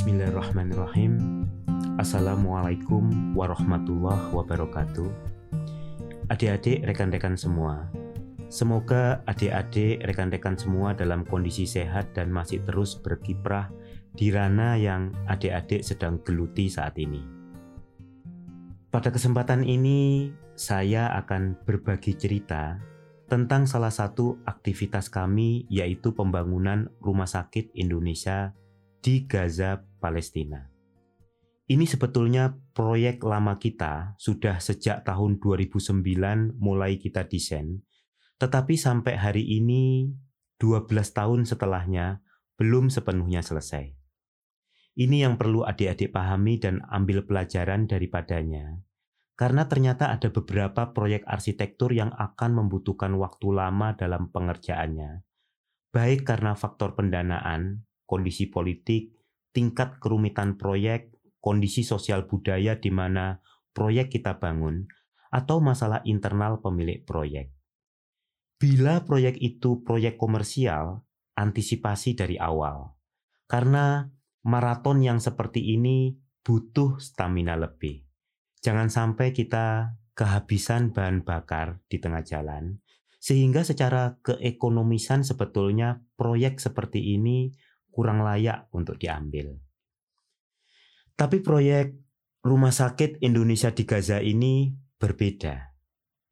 Bismillahirrahmanirrahim. Assalamualaikum warahmatullahi wabarakatuh. Adik-adik, rekan-rekan semua, semoga adik-adik, rekan-rekan semua dalam kondisi sehat dan masih terus berkiprah di ranah yang adik-adik sedang geluti saat ini. Pada kesempatan ini, saya akan berbagi cerita tentang salah satu aktivitas kami, yaitu pembangunan Rumah Sakit Indonesia di Gaza, Palestina. Ini sebetulnya proyek lama kita, sudah sejak tahun 2009 mulai kita desain, tetapi sampai hari ini 12 tahun setelahnya belum sepenuhnya selesai. Ini yang perlu adik-adik pahami dan ambil pelajaran daripadanya. Karena ternyata ada beberapa proyek arsitektur yang akan membutuhkan waktu lama dalam pengerjaannya, baik karena faktor pendanaan, kondisi politik, tingkat kerumitan proyek, kondisi sosial budaya di mana proyek kita bangun, atau masalah internal pemilik proyek. Bila proyek itu proyek komersial, antisipasi dari awal. Karena maraton yang seperti ini butuh stamina lebih. Jangan sampai kita kehabisan bahan bakar di tengah jalan, sehingga secara keekonomisan sebetulnya proyek seperti ini kurang layak untuk diambil. Tapi proyek Rumah Sakit Indonesia di Gaza ini berbeda.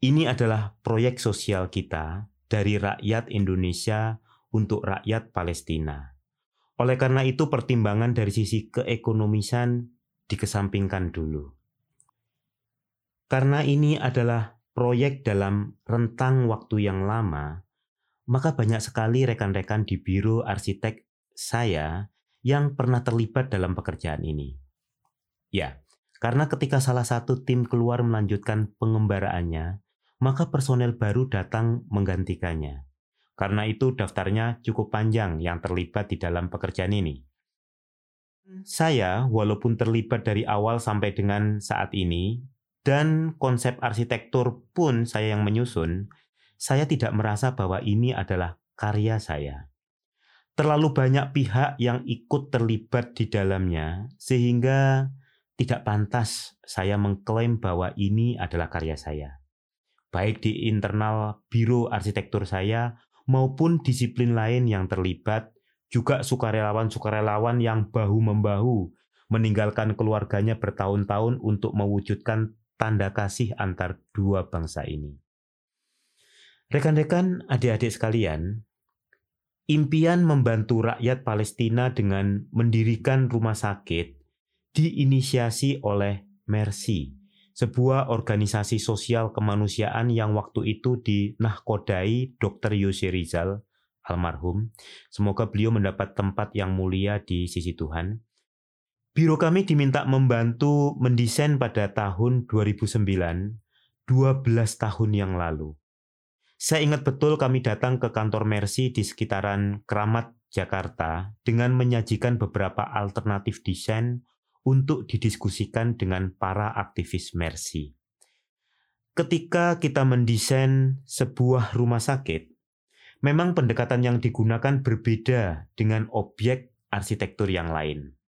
Ini adalah proyek sosial kita dari rakyat Indonesia untuk rakyat Palestina. Oleh karena itu pertimbangan dari sisi keekonomisan dikesampingkan dulu. Karena ini adalah proyek dalam rentang waktu yang lama, maka banyak sekali rekan-rekan di Biro Arsitek saya yang pernah terlibat dalam pekerjaan ini. Ya, karena ketika salah satu tim keluar melanjutkan pengembaraannya, maka personel baru datang menggantikannya. Karena itu daftarnya cukup panjang yang terlibat di dalam pekerjaan ini. Saya, walaupun terlibat dari awal sampai dengan saat ini, dan konsep arsitektur pun saya yang menyusun, saya tidak merasa bahwa ini adalah karya saya terlalu banyak pihak yang ikut terlibat di dalamnya, sehingga tidak pantas saya mengklaim bahwa ini adalah karya saya. Baik di internal biro arsitektur saya maupun disiplin lain yang terlibat, juga sukarelawan-sukarelawan yang bahu-membahu meninggalkan keluarganya bertahun-tahun untuk mewujudkan tanda kasih antar dua bangsa ini. Rekan-rekan, adik-adik sekalian, Impian membantu rakyat Palestina dengan mendirikan rumah sakit diinisiasi oleh Mercy, sebuah organisasi sosial kemanusiaan yang waktu itu dinahkodai Dr. Yose Rizal almarhum. Semoga beliau mendapat tempat yang mulia di sisi Tuhan. Biro kami diminta membantu mendesain pada tahun 2009, 12 tahun yang lalu. Saya ingat betul kami datang ke kantor Mercy di sekitaran Keramat, Jakarta dengan menyajikan beberapa alternatif desain untuk didiskusikan dengan para aktivis Mercy. Ketika kita mendesain sebuah rumah sakit, memang pendekatan yang digunakan berbeda dengan objek arsitektur yang lain.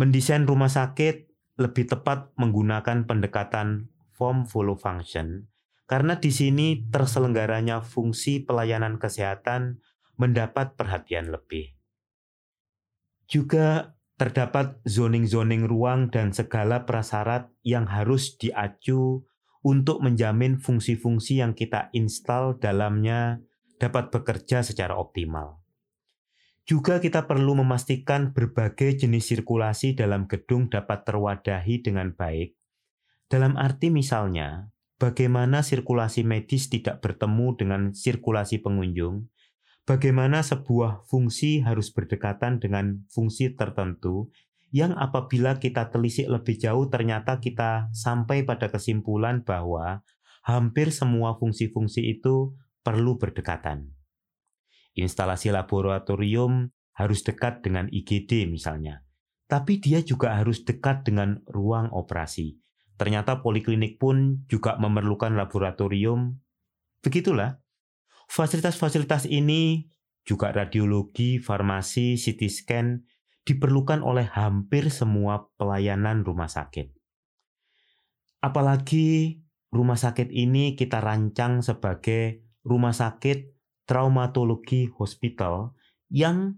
Mendesain rumah sakit lebih tepat menggunakan pendekatan form follow function karena di sini terselenggaranya fungsi pelayanan kesehatan mendapat perhatian lebih. Juga terdapat zoning-zoning ruang dan segala prasyarat yang harus diacu untuk menjamin fungsi-fungsi yang kita install dalamnya dapat bekerja secara optimal. Juga kita perlu memastikan berbagai jenis sirkulasi dalam gedung dapat terwadahi dengan baik. Dalam arti misalnya, bagaimana sirkulasi medis tidak bertemu dengan sirkulasi pengunjung, bagaimana sebuah fungsi harus berdekatan dengan fungsi tertentu yang apabila kita telisik lebih jauh ternyata kita sampai pada kesimpulan bahwa hampir semua fungsi-fungsi itu perlu berdekatan. Instalasi laboratorium harus dekat dengan IGD misalnya, tapi dia juga harus dekat dengan ruang operasi Ternyata poliklinik pun juga memerlukan laboratorium. Begitulah. Fasilitas-fasilitas ini juga radiologi, farmasi, CT scan, diperlukan oleh hampir semua pelayanan rumah sakit. Apalagi rumah sakit ini kita rancang sebagai rumah sakit traumatologi hospital yang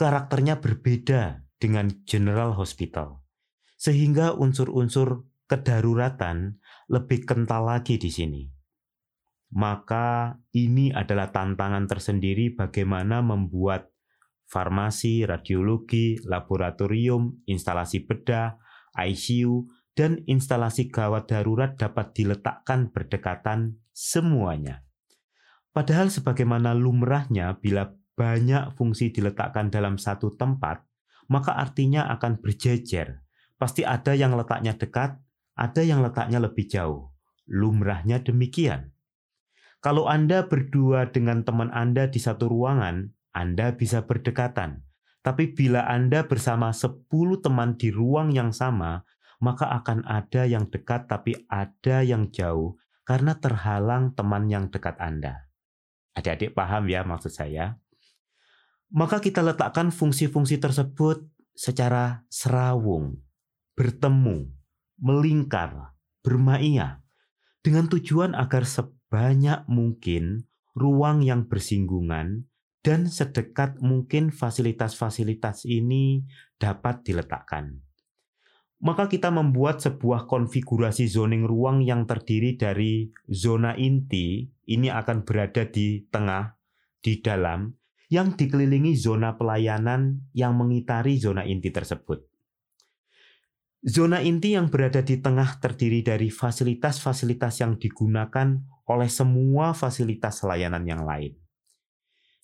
karakternya berbeda dengan general hospital. Sehingga unsur-unsur kedaruratan lebih kental lagi di sini. Maka ini adalah tantangan tersendiri bagaimana membuat farmasi, radiologi, laboratorium, instalasi bedah, ICU, dan instalasi gawat darurat dapat diletakkan berdekatan semuanya. Padahal sebagaimana lumrahnya bila banyak fungsi diletakkan dalam satu tempat, maka artinya akan berjejer. Pasti ada yang letaknya dekat, ada yang letaknya lebih jauh. Lumrahnya demikian. Kalau Anda berdua dengan teman Anda di satu ruangan, anda bisa berdekatan. Tapi bila Anda bersama 10 teman di ruang yang sama, maka akan ada yang dekat tapi ada yang jauh karena terhalang teman yang dekat Anda. Adik-adik paham ya maksud saya? Maka kita letakkan fungsi-fungsi tersebut secara serawung, bertemu, melingkar, bermaia, dengan tujuan agar sebanyak mungkin ruang yang bersinggungan dan sedekat mungkin fasilitas-fasilitas ini dapat diletakkan. Maka kita membuat sebuah konfigurasi zoning ruang yang terdiri dari zona inti, ini akan berada di tengah, di dalam, yang dikelilingi zona pelayanan yang mengitari zona inti tersebut. Zona inti yang berada di tengah terdiri dari fasilitas-fasilitas yang digunakan oleh semua fasilitas layanan yang lain.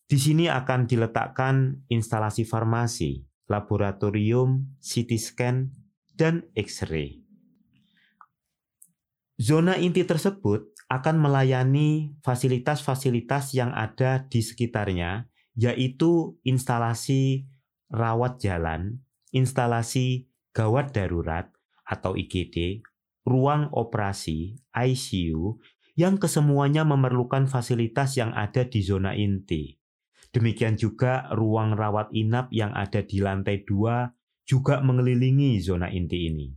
Di sini akan diletakkan instalasi farmasi, laboratorium, CT scan, dan X-ray. Zona inti tersebut akan melayani fasilitas-fasilitas yang ada di sekitarnya, yaitu instalasi rawat jalan, instalasi gawat darurat atau IGD, ruang operasi, ICU, yang kesemuanya memerlukan fasilitas yang ada di zona inti. Demikian juga ruang rawat inap yang ada di lantai dua juga mengelilingi zona inti ini.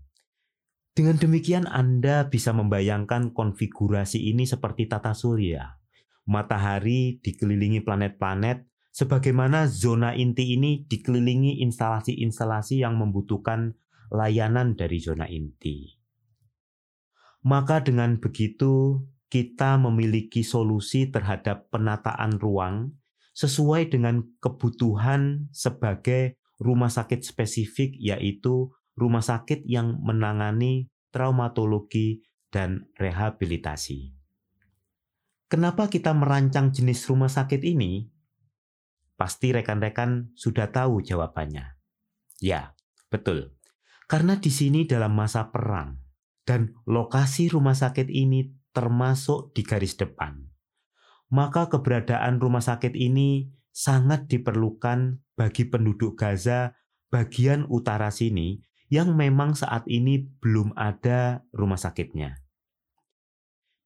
Dengan demikian Anda bisa membayangkan konfigurasi ini seperti tata surya. Matahari dikelilingi planet-planet, sebagaimana zona inti ini dikelilingi instalasi-instalasi yang membutuhkan layanan dari zona inti. Maka dengan begitu kita memiliki solusi terhadap penataan ruang sesuai dengan kebutuhan sebagai rumah sakit spesifik yaitu rumah sakit yang menangani traumatologi dan rehabilitasi. Kenapa kita merancang jenis rumah sakit ini? Pasti rekan-rekan sudah tahu jawabannya. Ya, betul. Karena di sini dalam masa perang dan lokasi rumah sakit ini termasuk di garis depan maka keberadaan rumah sakit ini sangat diperlukan bagi penduduk Gaza bagian utara sini yang memang saat ini belum ada rumah sakitnya.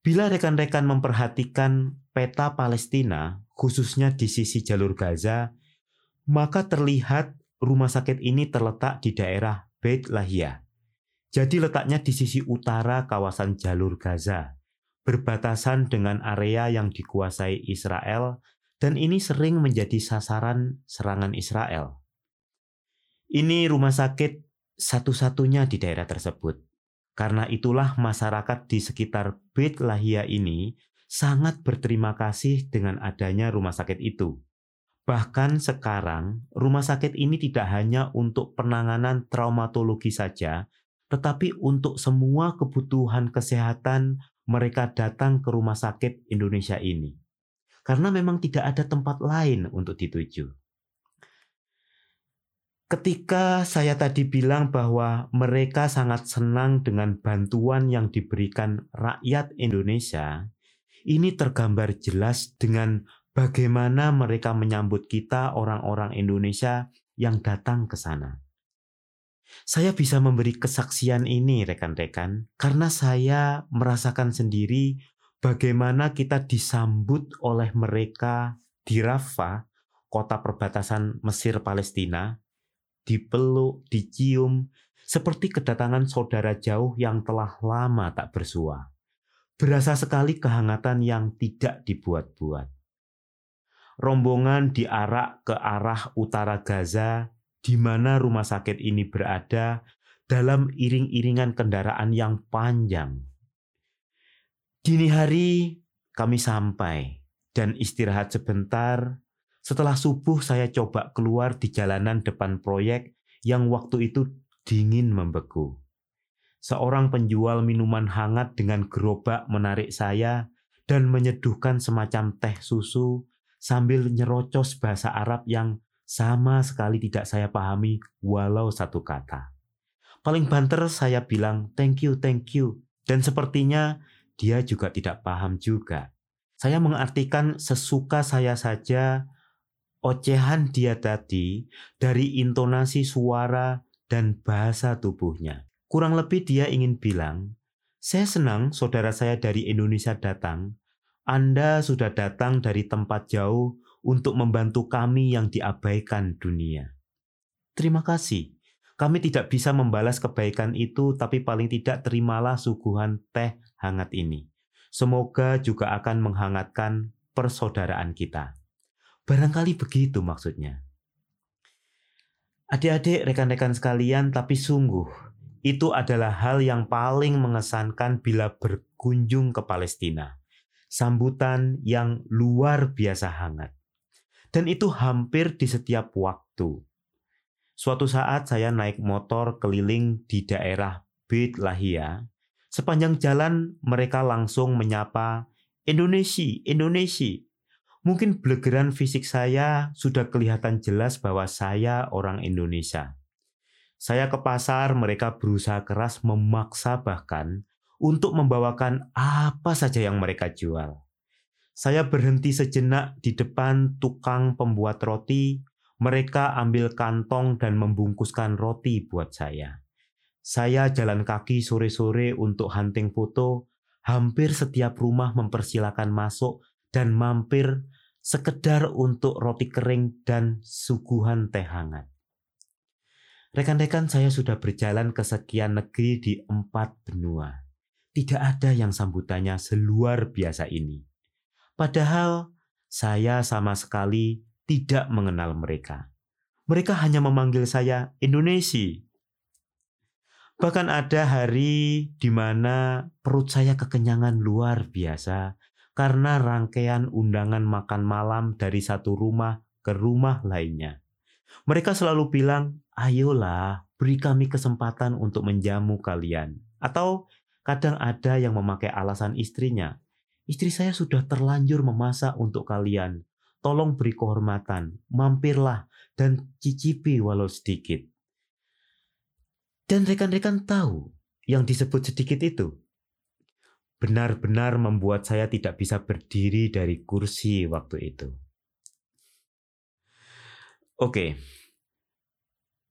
Bila rekan-rekan memperhatikan peta Palestina, khususnya di sisi jalur Gaza, maka terlihat rumah sakit ini terletak di daerah Beit Lahia. Jadi letaknya di sisi utara kawasan jalur Gaza berbatasan dengan area yang dikuasai Israel, dan ini sering menjadi sasaran serangan Israel. Ini rumah sakit satu-satunya di daerah tersebut. Karena itulah masyarakat di sekitar Beit Lahia ini sangat berterima kasih dengan adanya rumah sakit itu. Bahkan sekarang, rumah sakit ini tidak hanya untuk penanganan traumatologi saja, tetapi untuk semua kebutuhan kesehatan mereka datang ke rumah sakit Indonesia ini. Karena memang tidak ada tempat lain untuk dituju. Ketika saya tadi bilang bahwa mereka sangat senang dengan bantuan yang diberikan rakyat Indonesia, ini tergambar jelas dengan bagaimana mereka menyambut kita, orang-orang Indonesia yang datang ke sana. Saya bisa memberi kesaksian ini, rekan-rekan, karena saya merasakan sendiri bagaimana kita disambut oleh mereka di Rafah, kota perbatasan Mesir Palestina, dipeluk, dicium, seperti kedatangan saudara jauh yang telah lama tak bersua. Berasa sekali kehangatan yang tidak dibuat-buat. Rombongan diarak ke arah utara Gaza, di mana rumah sakit ini berada, dalam iring-iringan kendaraan yang panjang. Dini hari kami sampai dan istirahat sebentar. Setelah subuh saya coba keluar di jalanan depan proyek yang waktu itu dingin membeku. Seorang penjual minuman hangat dengan gerobak menarik saya dan menyeduhkan semacam teh susu sambil nyerocos bahasa Arab yang sama sekali tidak saya pahami walau satu kata. Paling banter saya bilang thank you, thank you. Dan sepertinya dia juga tidak paham juga. Saya mengartikan sesuka saya saja ocehan dia tadi dari intonasi suara dan bahasa tubuhnya. Kurang lebih dia ingin bilang, saya senang saudara saya dari Indonesia datang. Anda sudah datang dari tempat jauh untuk membantu kami yang diabaikan dunia. Terima kasih. Kami tidak bisa membalas kebaikan itu, tapi paling tidak terimalah suguhan teh hangat ini. Semoga juga akan menghangatkan persaudaraan kita. Barangkali begitu maksudnya. Adik-adik, rekan-rekan sekalian, tapi sungguh itu adalah hal yang paling mengesankan bila berkunjung ke Palestina. Sambutan yang luar biasa hangat. Dan itu hampir di setiap waktu. Suatu saat saya naik motor keliling di daerah Beit Lahia. Sepanjang jalan mereka langsung menyapa Indonesia, Indonesia. Mungkin belegeran fisik saya sudah kelihatan jelas bahwa saya orang Indonesia. Saya ke pasar, mereka berusaha keras memaksa bahkan untuk membawakan apa saja yang mereka jual. Saya berhenti sejenak di depan tukang pembuat roti. Mereka ambil kantong dan membungkuskan roti buat saya. Saya jalan kaki sore-sore untuk hunting foto. Hampir setiap rumah mempersilahkan masuk dan mampir sekedar untuk roti kering dan suguhan teh hangat. Rekan-rekan saya sudah berjalan ke sekian negeri di empat benua. Tidak ada yang sambutannya seluar biasa ini. Padahal saya sama sekali tidak mengenal mereka. Mereka hanya memanggil saya Indonesia. Bahkan ada hari di mana perut saya kekenyangan luar biasa karena rangkaian undangan makan malam dari satu rumah ke rumah lainnya. Mereka selalu bilang, "Ayolah, beri kami kesempatan untuk menjamu kalian." Atau kadang ada yang memakai alasan istrinya, "Istri saya sudah terlanjur memasak untuk kalian. Tolong beri kehormatan, mampirlah dan cicipi walau sedikit." Dan rekan-rekan tahu yang disebut sedikit itu benar-benar membuat saya tidak bisa berdiri dari kursi waktu itu. Oke,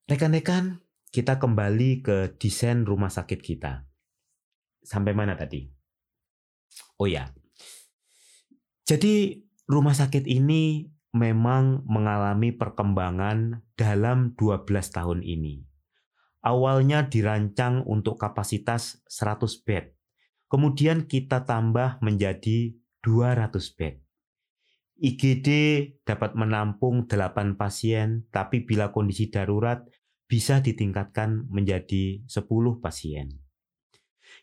rekan-rekan, kita kembali ke desain rumah sakit kita. Sampai mana tadi? Oh ya, jadi rumah sakit ini memang mengalami perkembangan dalam 12 tahun ini. Awalnya dirancang untuk kapasitas 100 bed, Kemudian kita tambah menjadi 200 bed. IGD dapat menampung 8 pasien, tapi bila kondisi darurat bisa ditingkatkan menjadi 10 pasien.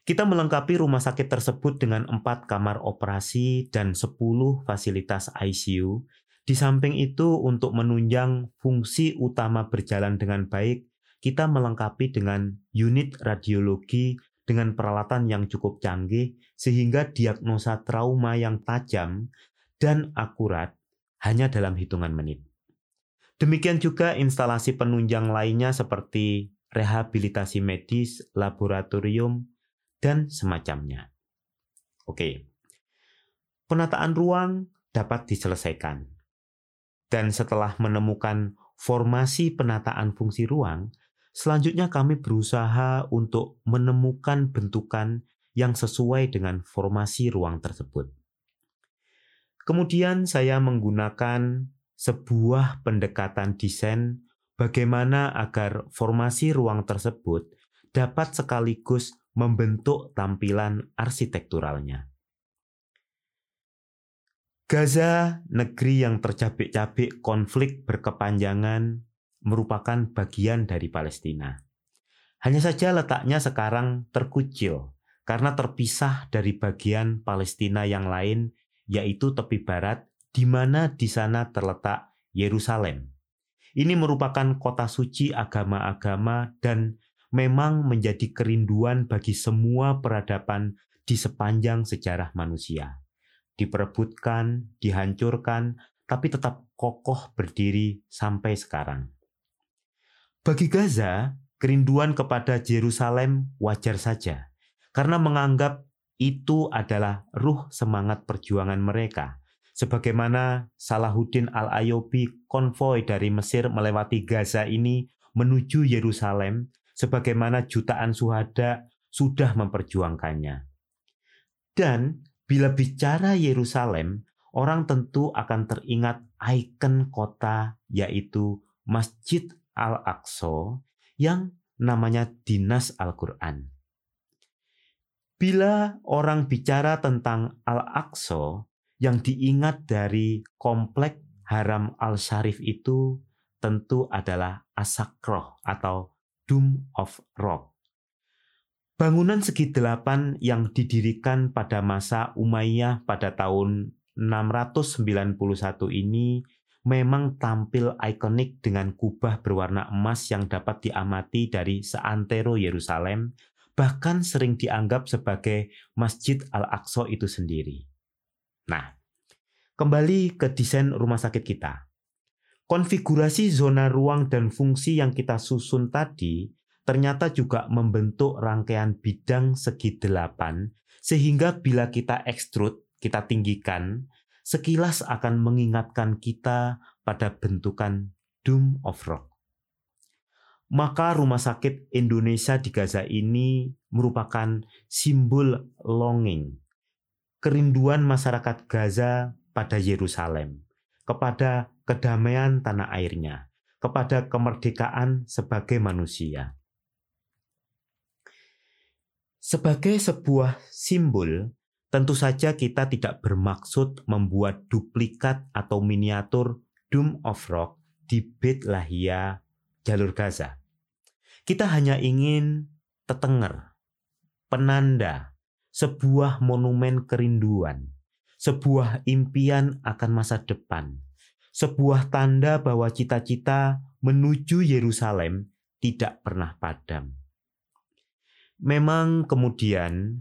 Kita melengkapi rumah sakit tersebut dengan 4 kamar operasi dan 10 fasilitas ICU. Di samping itu, untuk menunjang fungsi utama berjalan dengan baik, kita melengkapi dengan unit radiologi dengan peralatan yang cukup canggih sehingga diagnosa trauma yang tajam dan akurat hanya dalam hitungan menit. Demikian juga instalasi penunjang lainnya seperti rehabilitasi medis, laboratorium, dan semacamnya. Oke, penataan ruang dapat diselesaikan. Dan setelah menemukan formasi penataan fungsi ruang, Selanjutnya kami berusaha untuk menemukan bentukan yang sesuai dengan formasi ruang tersebut. Kemudian saya menggunakan sebuah pendekatan desain bagaimana agar formasi ruang tersebut dapat sekaligus membentuk tampilan arsitekturalnya. Gaza, negeri yang tercabik-cabik konflik berkepanjangan, merupakan bagian dari Palestina. Hanya saja letaknya sekarang terkucil karena terpisah dari bagian Palestina yang lain, yaitu tepi barat, di mana di sana terletak Yerusalem. Ini merupakan kota suci agama-agama dan memang menjadi kerinduan bagi semua peradaban di sepanjang sejarah manusia diperebutkan, dihancurkan, tapi tetap kokoh berdiri sampai sekarang. Bagi Gaza, kerinduan kepada Yerusalem wajar saja, karena menganggap itu adalah ruh semangat perjuangan mereka. Sebagaimana Salahuddin al-Ayyubi konvoi dari Mesir melewati Gaza ini menuju Yerusalem, sebagaimana jutaan suhada sudah memperjuangkannya. Dan Bila bicara Yerusalem, orang tentu akan teringat ikon kota yaitu Masjid Al-Aqsa yang namanya Dinas Al-Quran. Bila orang bicara tentang Al-Aqsa, yang diingat dari komplek Haram Al-Sharif itu tentu adalah Asakroh atau Dome of Rock. Bangunan segi delapan yang didirikan pada masa Umayyah pada tahun 691 ini memang tampil ikonik dengan kubah berwarna emas yang dapat diamati dari seantero Yerusalem, bahkan sering dianggap sebagai Masjid Al-Aqsa itu sendiri. Nah, kembali ke desain rumah sakit kita. Konfigurasi zona ruang dan fungsi yang kita susun tadi ternyata juga membentuk rangkaian bidang segi delapan, sehingga bila kita ekstrud, kita tinggikan, sekilas akan mengingatkan kita pada bentukan Dome of Rock. Maka rumah sakit Indonesia di Gaza ini merupakan simbol longing, kerinduan masyarakat Gaza pada Yerusalem, kepada kedamaian tanah airnya, kepada kemerdekaan sebagai manusia. Sebagai sebuah simbol, tentu saja kita tidak bermaksud membuat duplikat atau miniatur Dome of Rock di Beit Lahia, jalur Gaza. Kita hanya ingin tetenger, penanda, sebuah monumen kerinduan, sebuah impian akan masa depan, sebuah tanda bahwa cita-cita menuju Yerusalem tidak pernah padam. Memang kemudian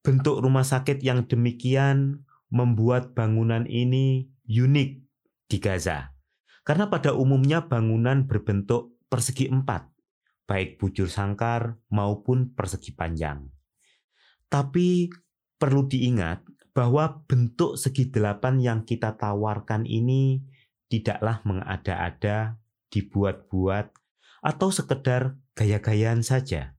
bentuk rumah sakit yang demikian membuat bangunan ini unik di Gaza. Karena pada umumnya bangunan berbentuk persegi empat, baik bujur sangkar maupun persegi panjang. Tapi perlu diingat bahwa bentuk segi delapan yang kita tawarkan ini tidaklah mengada-ada, dibuat-buat, atau sekedar gaya-gayaan saja.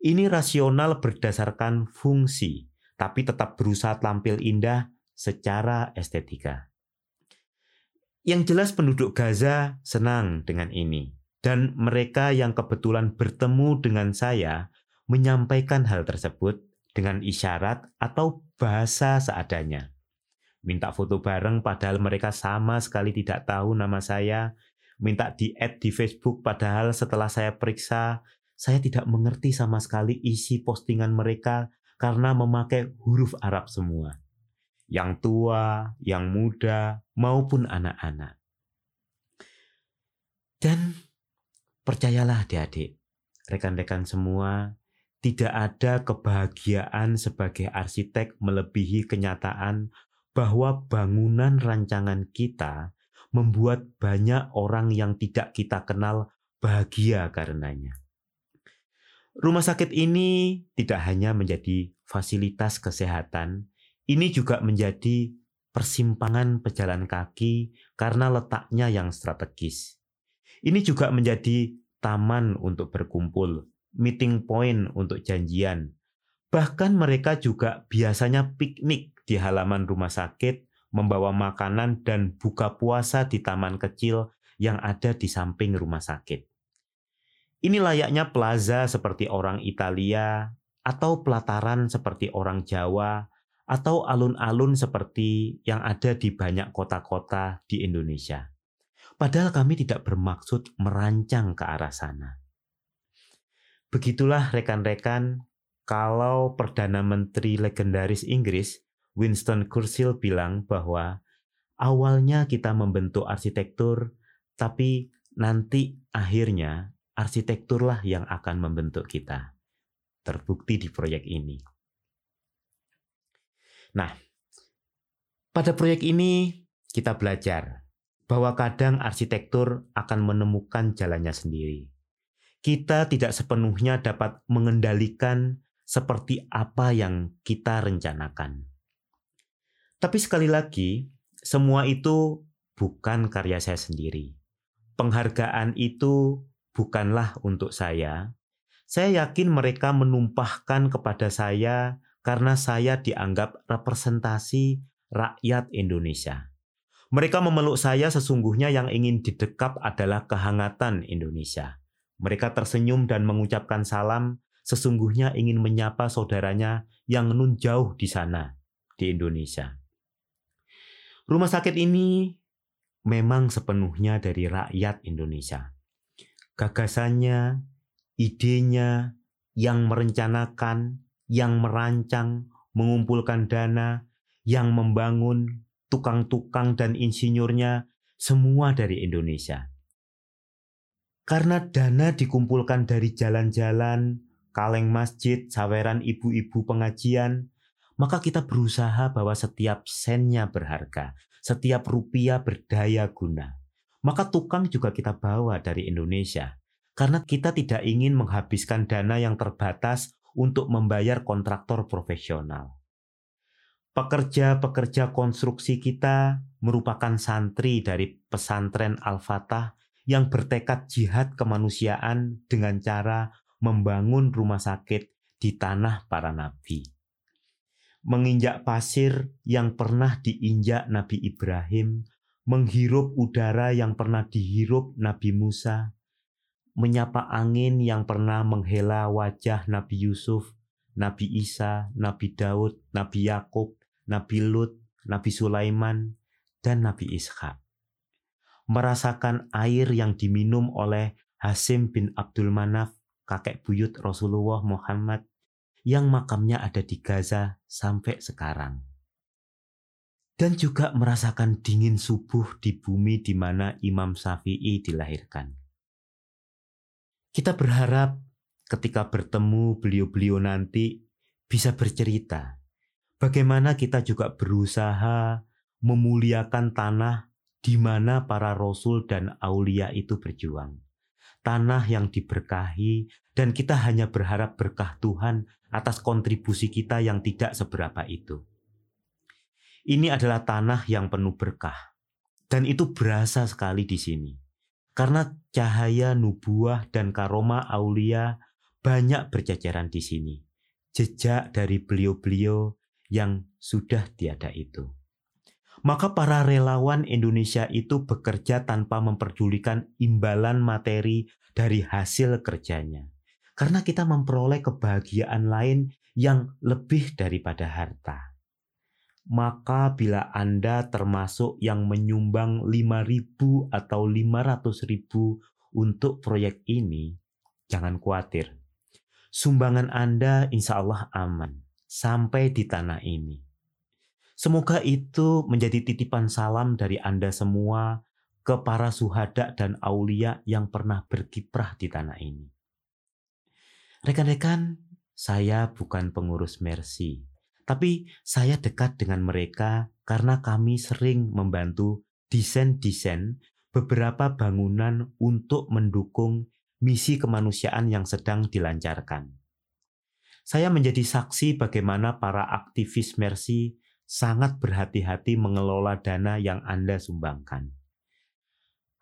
Ini rasional berdasarkan fungsi, tapi tetap berusaha tampil indah secara estetika. Yang jelas penduduk Gaza senang dengan ini, dan mereka yang kebetulan bertemu dengan saya menyampaikan hal tersebut dengan isyarat atau bahasa seadanya. Minta foto bareng padahal mereka sama sekali tidak tahu nama saya, minta di-add di Facebook padahal setelah saya periksa saya tidak mengerti sama sekali isi postingan mereka karena memakai huruf Arab semua. Yang tua, yang muda, maupun anak-anak. Dan percayalah adik-adik, rekan-rekan semua, tidak ada kebahagiaan sebagai arsitek melebihi kenyataan bahwa bangunan rancangan kita membuat banyak orang yang tidak kita kenal bahagia karenanya. Rumah sakit ini tidak hanya menjadi fasilitas kesehatan, ini juga menjadi persimpangan pejalan kaki karena letaknya yang strategis. Ini juga menjadi taman untuk berkumpul, meeting point untuk janjian. Bahkan mereka juga biasanya piknik di halaman rumah sakit, membawa makanan dan buka puasa di taman kecil yang ada di samping rumah sakit. Ini layaknya plaza seperti orang Italia, atau pelataran seperti orang Jawa, atau alun-alun seperti yang ada di banyak kota-kota di Indonesia. Padahal kami tidak bermaksud merancang ke arah sana. Begitulah rekan-rekan, kalau Perdana Menteri legendaris Inggris Winston Churchill bilang bahwa awalnya kita membentuk arsitektur, tapi nanti akhirnya arsitekturlah yang akan membentuk kita. Terbukti di proyek ini. Nah, pada proyek ini kita belajar bahwa kadang arsitektur akan menemukan jalannya sendiri. Kita tidak sepenuhnya dapat mengendalikan seperti apa yang kita rencanakan. Tapi sekali lagi, semua itu bukan karya saya sendiri. Penghargaan itu bukanlah untuk saya. Saya yakin mereka menumpahkan kepada saya karena saya dianggap representasi rakyat Indonesia. Mereka memeluk saya sesungguhnya yang ingin didekap adalah kehangatan Indonesia. Mereka tersenyum dan mengucapkan salam, sesungguhnya ingin menyapa saudaranya yang nun jauh di sana, di Indonesia. Rumah sakit ini memang sepenuhnya dari rakyat Indonesia. Gagasannya, idenya, yang merencanakan, yang merancang, mengumpulkan dana, yang membangun, tukang-tukang dan insinyurnya, semua dari Indonesia. Karena dana dikumpulkan dari jalan-jalan, kaleng masjid, saweran ibu-ibu pengajian, maka kita berusaha bahwa setiap sennya berharga, setiap rupiah berdaya guna. Maka tukang juga kita bawa dari Indonesia, karena kita tidak ingin menghabiskan dana yang terbatas untuk membayar kontraktor profesional. Pekerja-pekerja konstruksi kita merupakan santri dari pesantren Al-Fatah yang bertekad jihad kemanusiaan dengan cara membangun rumah sakit di tanah para nabi. Menginjak pasir yang pernah diinjak Nabi Ibrahim, menghirup udara yang pernah dihirup Nabi Musa, menyapa angin yang pernah menghela wajah Nabi Yusuf, Nabi Isa, Nabi Daud, Nabi Yakub, Nabi Lut, Nabi Sulaiman, dan Nabi Ishak. Merasakan air yang diminum oleh Hasim bin Abdul Manaf, kakek buyut Rasulullah Muhammad, yang makamnya ada di Gaza sampai sekarang. Dan juga merasakan dingin subuh di bumi di mana Imam Syafi'i dilahirkan kita berharap ketika bertemu beliau-beliau nanti bisa bercerita bagaimana kita juga berusaha memuliakan tanah di mana para rasul dan aulia itu berjuang. Tanah yang diberkahi dan kita hanya berharap berkah Tuhan atas kontribusi kita yang tidak seberapa itu. Ini adalah tanah yang penuh berkah dan itu berasa sekali di sini. Karena cahaya nubuah dan karoma aulia banyak berceceran di sini. Jejak dari beliau-beliau yang sudah tiada itu. Maka para relawan Indonesia itu bekerja tanpa memperdulikan imbalan materi dari hasil kerjanya. Karena kita memperoleh kebahagiaan lain yang lebih daripada harta maka bila Anda termasuk yang menyumbang 5.000 atau 500.000 untuk proyek ini, jangan khawatir. Sumbangan Anda insya Allah aman sampai di tanah ini. Semoga itu menjadi titipan salam dari Anda semua ke para suhada dan aulia yang pernah berkiprah di tanah ini. Rekan-rekan, saya bukan pengurus Mercy tapi saya dekat dengan mereka karena kami sering membantu desain-desain beberapa bangunan untuk mendukung misi kemanusiaan yang sedang dilancarkan. Saya menjadi saksi bagaimana para aktivis Mercy sangat berhati-hati mengelola dana yang Anda sumbangkan.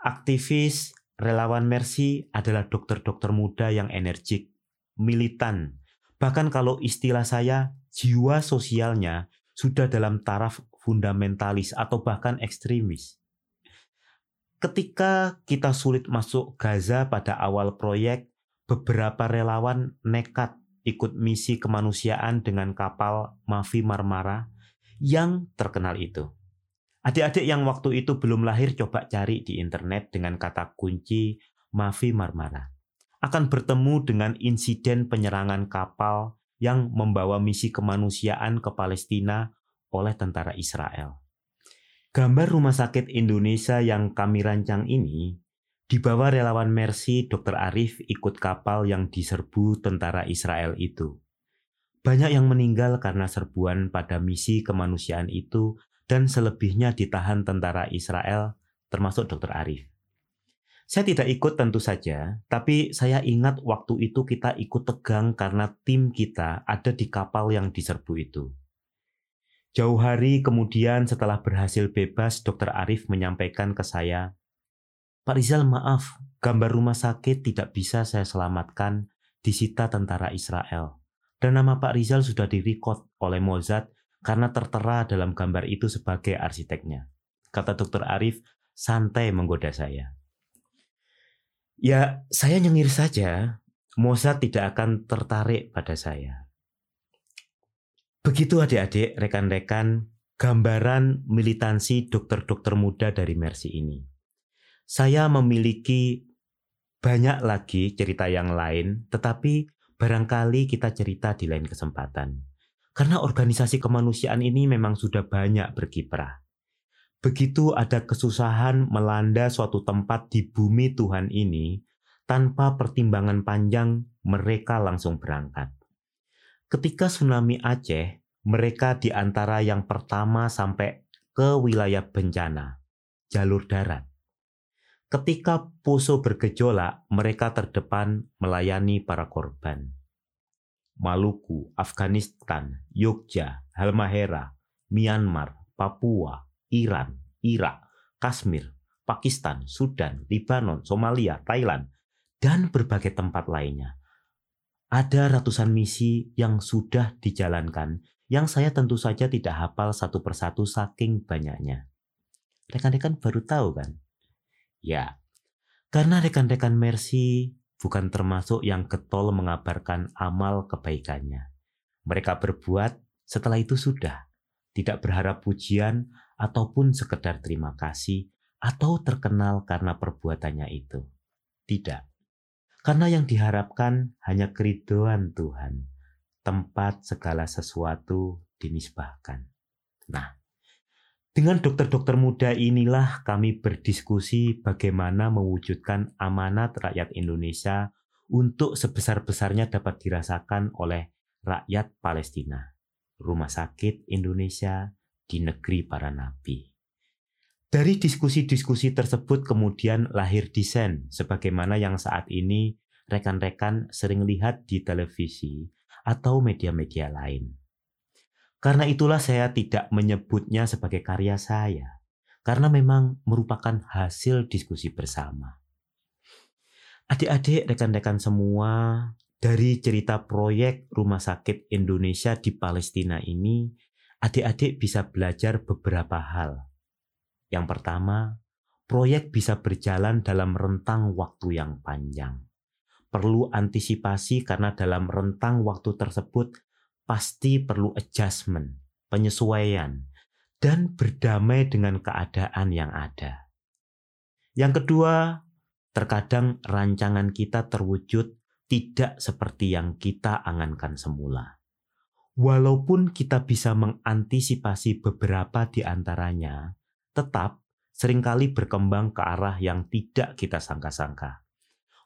Aktivis relawan Mercy adalah dokter-dokter muda yang energik, militan, bahkan kalau istilah saya jiwa sosialnya sudah dalam taraf fundamentalis atau bahkan ekstremis. Ketika kita sulit masuk Gaza pada awal proyek, beberapa relawan nekat ikut misi kemanusiaan dengan kapal Mavi Marmara yang terkenal itu. Adik-adik yang waktu itu belum lahir coba cari di internet dengan kata kunci Mavi Marmara. Akan bertemu dengan insiden penyerangan kapal yang membawa misi kemanusiaan ke Palestina oleh tentara Israel. Gambar rumah sakit Indonesia yang kami rancang ini Dibawa relawan Mercy, Dr. Arif ikut kapal yang diserbu tentara Israel itu. Banyak yang meninggal karena serbuan pada misi kemanusiaan itu dan selebihnya ditahan tentara Israel, termasuk Dr. Arif. Saya tidak ikut tentu saja, tapi saya ingat waktu itu kita ikut tegang karena tim kita ada di kapal yang diserbu itu. Jauh hari kemudian setelah berhasil bebas, Dr. Arif menyampaikan ke saya Pak Rizal maaf, gambar rumah sakit tidak bisa saya selamatkan disita tentara Israel. Dan nama Pak Rizal sudah direcord oleh Mozart karena tertera dalam gambar itu sebagai arsiteknya. Kata Dr. Arif, santai menggoda saya. Ya, saya nyengir saja. Mozart tidak akan tertarik pada saya. Begitu adik-adik, rekan-rekan, gambaran militansi dokter-dokter muda dari Mercy ini saya memiliki banyak lagi cerita yang lain, tetapi barangkali kita cerita di lain kesempatan. Karena organisasi kemanusiaan ini memang sudah banyak berkiprah. Begitu ada kesusahan melanda suatu tempat di bumi Tuhan ini, tanpa pertimbangan panjang, mereka langsung berangkat. Ketika tsunami Aceh, mereka di antara yang pertama sampai ke wilayah bencana, jalur darat. Ketika Poso bergejolak, mereka terdepan melayani para korban. Maluku, Afghanistan, Yogyakarta, Halmahera, Myanmar, Papua, Iran, Irak, Kashmir, Pakistan, Sudan, Libanon, Somalia, Thailand, dan berbagai tempat lainnya. Ada ratusan misi yang sudah dijalankan yang saya tentu saja tidak hafal satu persatu saking banyaknya. Rekan-rekan baru tahu kan? Ya, karena rekan-rekan Mercy bukan termasuk yang getol mengabarkan amal kebaikannya. Mereka berbuat setelah itu sudah, tidak berharap pujian ataupun sekedar terima kasih atau terkenal karena perbuatannya itu. Tidak. Karena yang diharapkan hanya keridoan Tuhan, tempat segala sesuatu dinisbahkan. Nah, dengan dokter-dokter muda inilah kami berdiskusi bagaimana mewujudkan amanat rakyat Indonesia untuk sebesar-besarnya dapat dirasakan oleh rakyat Palestina. Rumah sakit Indonesia di negeri para nabi. Dari diskusi-diskusi tersebut kemudian lahir desain sebagaimana yang saat ini rekan-rekan sering lihat di televisi atau media-media lain. Karena itulah saya tidak menyebutnya sebagai karya saya, karena memang merupakan hasil diskusi bersama. Adik-adik, rekan-rekan semua, dari cerita proyek Rumah Sakit Indonesia di Palestina ini, adik-adik bisa belajar beberapa hal. Yang pertama, proyek bisa berjalan dalam rentang waktu yang panjang. Perlu antisipasi karena dalam rentang waktu tersebut pasti perlu adjustment, penyesuaian, dan berdamai dengan keadaan yang ada. Yang kedua, terkadang rancangan kita terwujud tidak seperti yang kita angankan semula. Walaupun kita bisa mengantisipasi beberapa di antaranya, tetap sering kali berkembang ke arah yang tidak kita sangka-sangka.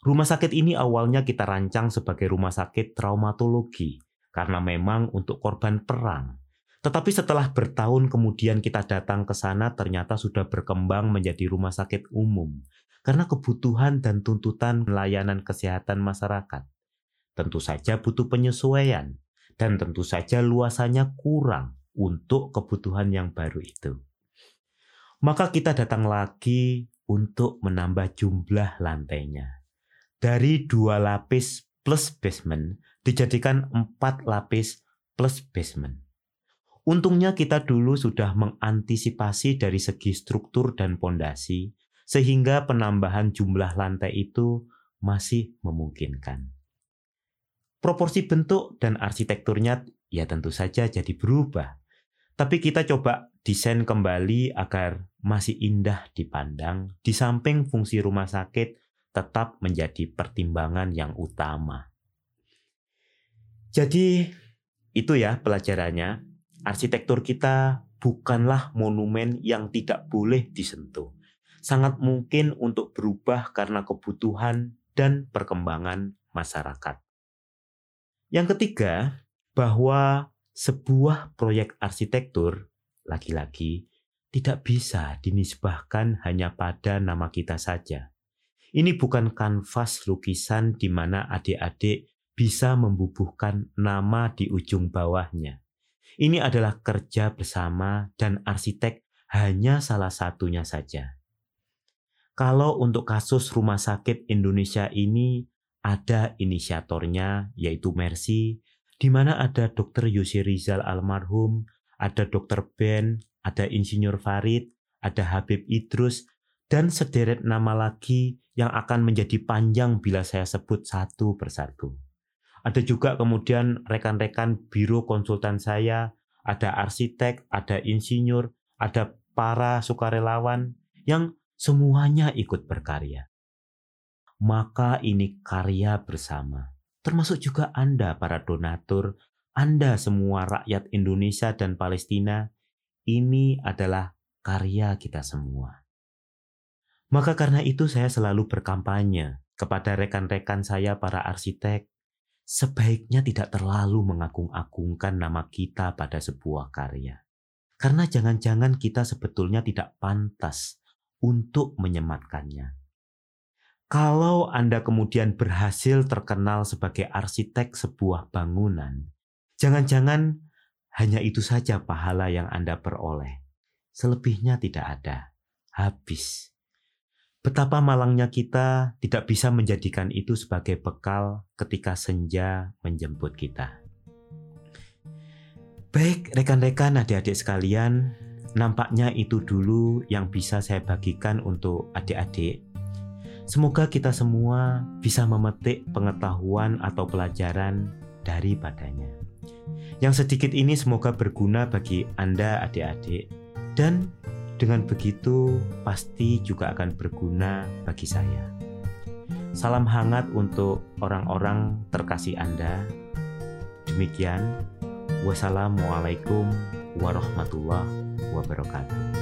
Rumah sakit ini awalnya kita rancang sebagai rumah sakit traumatologi, karena memang untuk korban perang. Tetapi setelah bertahun kemudian kita datang ke sana ternyata sudah berkembang menjadi rumah sakit umum karena kebutuhan dan tuntutan layanan kesehatan masyarakat. Tentu saja butuh penyesuaian dan tentu saja luasannya kurang untuk kebutuhan yang baru itu. Maka kita datang lagi untuk menambah jumlah lantainya. Dari dua lapis plus basement dijadikan empat lapis plus basement. Untungnya kita dulu sudah mengantisipasi dari segi struktur dan pondasi, sehingga penambahan jumlah lantai itu masih memungkinkan. Proporsi bentuk dan arsitekturnya ya tentu saja jadi berubah. Tapi kita coba desain kembali agar masih indah dipandang di samping fungsi rumah sakit tetap menjadi pertimbangan yang utama. Jadi itu ya pelajarannya. Arsitektur kita bukanlah monumen yang tidak boleh disentuh sangat mungkin untuk berubah karena kebutuhan dan perkembangan masyarakat. Yang ketiga, bahwa sebuah proyek arsitektur lagi-lagi tidak bisa dinisbahkan hanya pada nama kita saja. Ini bukan kanvas lukisan di mana adik-adik bisa membubuhkan nama di ujung bawahnya. Ini adalah kerja bersama dan arsitek hanya salah satunya saja. Kalau untuk kasus Rumah Sakit Indonesia ini ada inisiatornya yaitu Mercy, di mana ada Dr. Yosi Rizal almarhum, ada Dr. Ben, ada Insinyur Farid, ada Habib Idrus, dan sederet nama lagi yang akan menjadi panjang bila saya sebut satu persatu. Ada juga kemudian rekan-rekan biro konsultan saya, ada arsitek, ada insinyur, ada para sukarelawan yang semuanya ikut berkarya. Maka ini karya bersama, termasuk juga Anda para donatur, Anda semua rakyat Indonesia dan Palestina, ini adalah karya kita semua. Maka karena itu saya selalu berkampanye kepada rekan-rekan saya para arsitek, sebaiknya tidak terlalu mengagung-agungkan nama kita pada sebuah karya. Karena jangan-jangan kita sebetulnya tidak pantas untuk menyematkannya. Kalau Anda kemudian berhasil terkenal sebagai arsitek sebuah bangunan, jangan-jangan hanya itu saja pahala yang Anda peroleh. Selebihnya tidak ada, habis. Betapa malangnya kita tidak bisa menjadikan itu sebagai bekal ketika senja menjemput kita. Baik, rekan-rekan, adik-adik sekalian, Nampaknya itu dulu yang bisa saya bagikan untuk adik-adik. Semoga kita semua bisa memetik pengetahuan atau pelajaran daripadanya. Yang sedikit ini semoga berguna bagi Anda adik-adik dan dengan begitu pasti juga akan berguna bagi saya. Salam hangat untuk orang-orang terkasih Anda. Demikian, wassalamualaikum warahmatullahi wabarakatuh.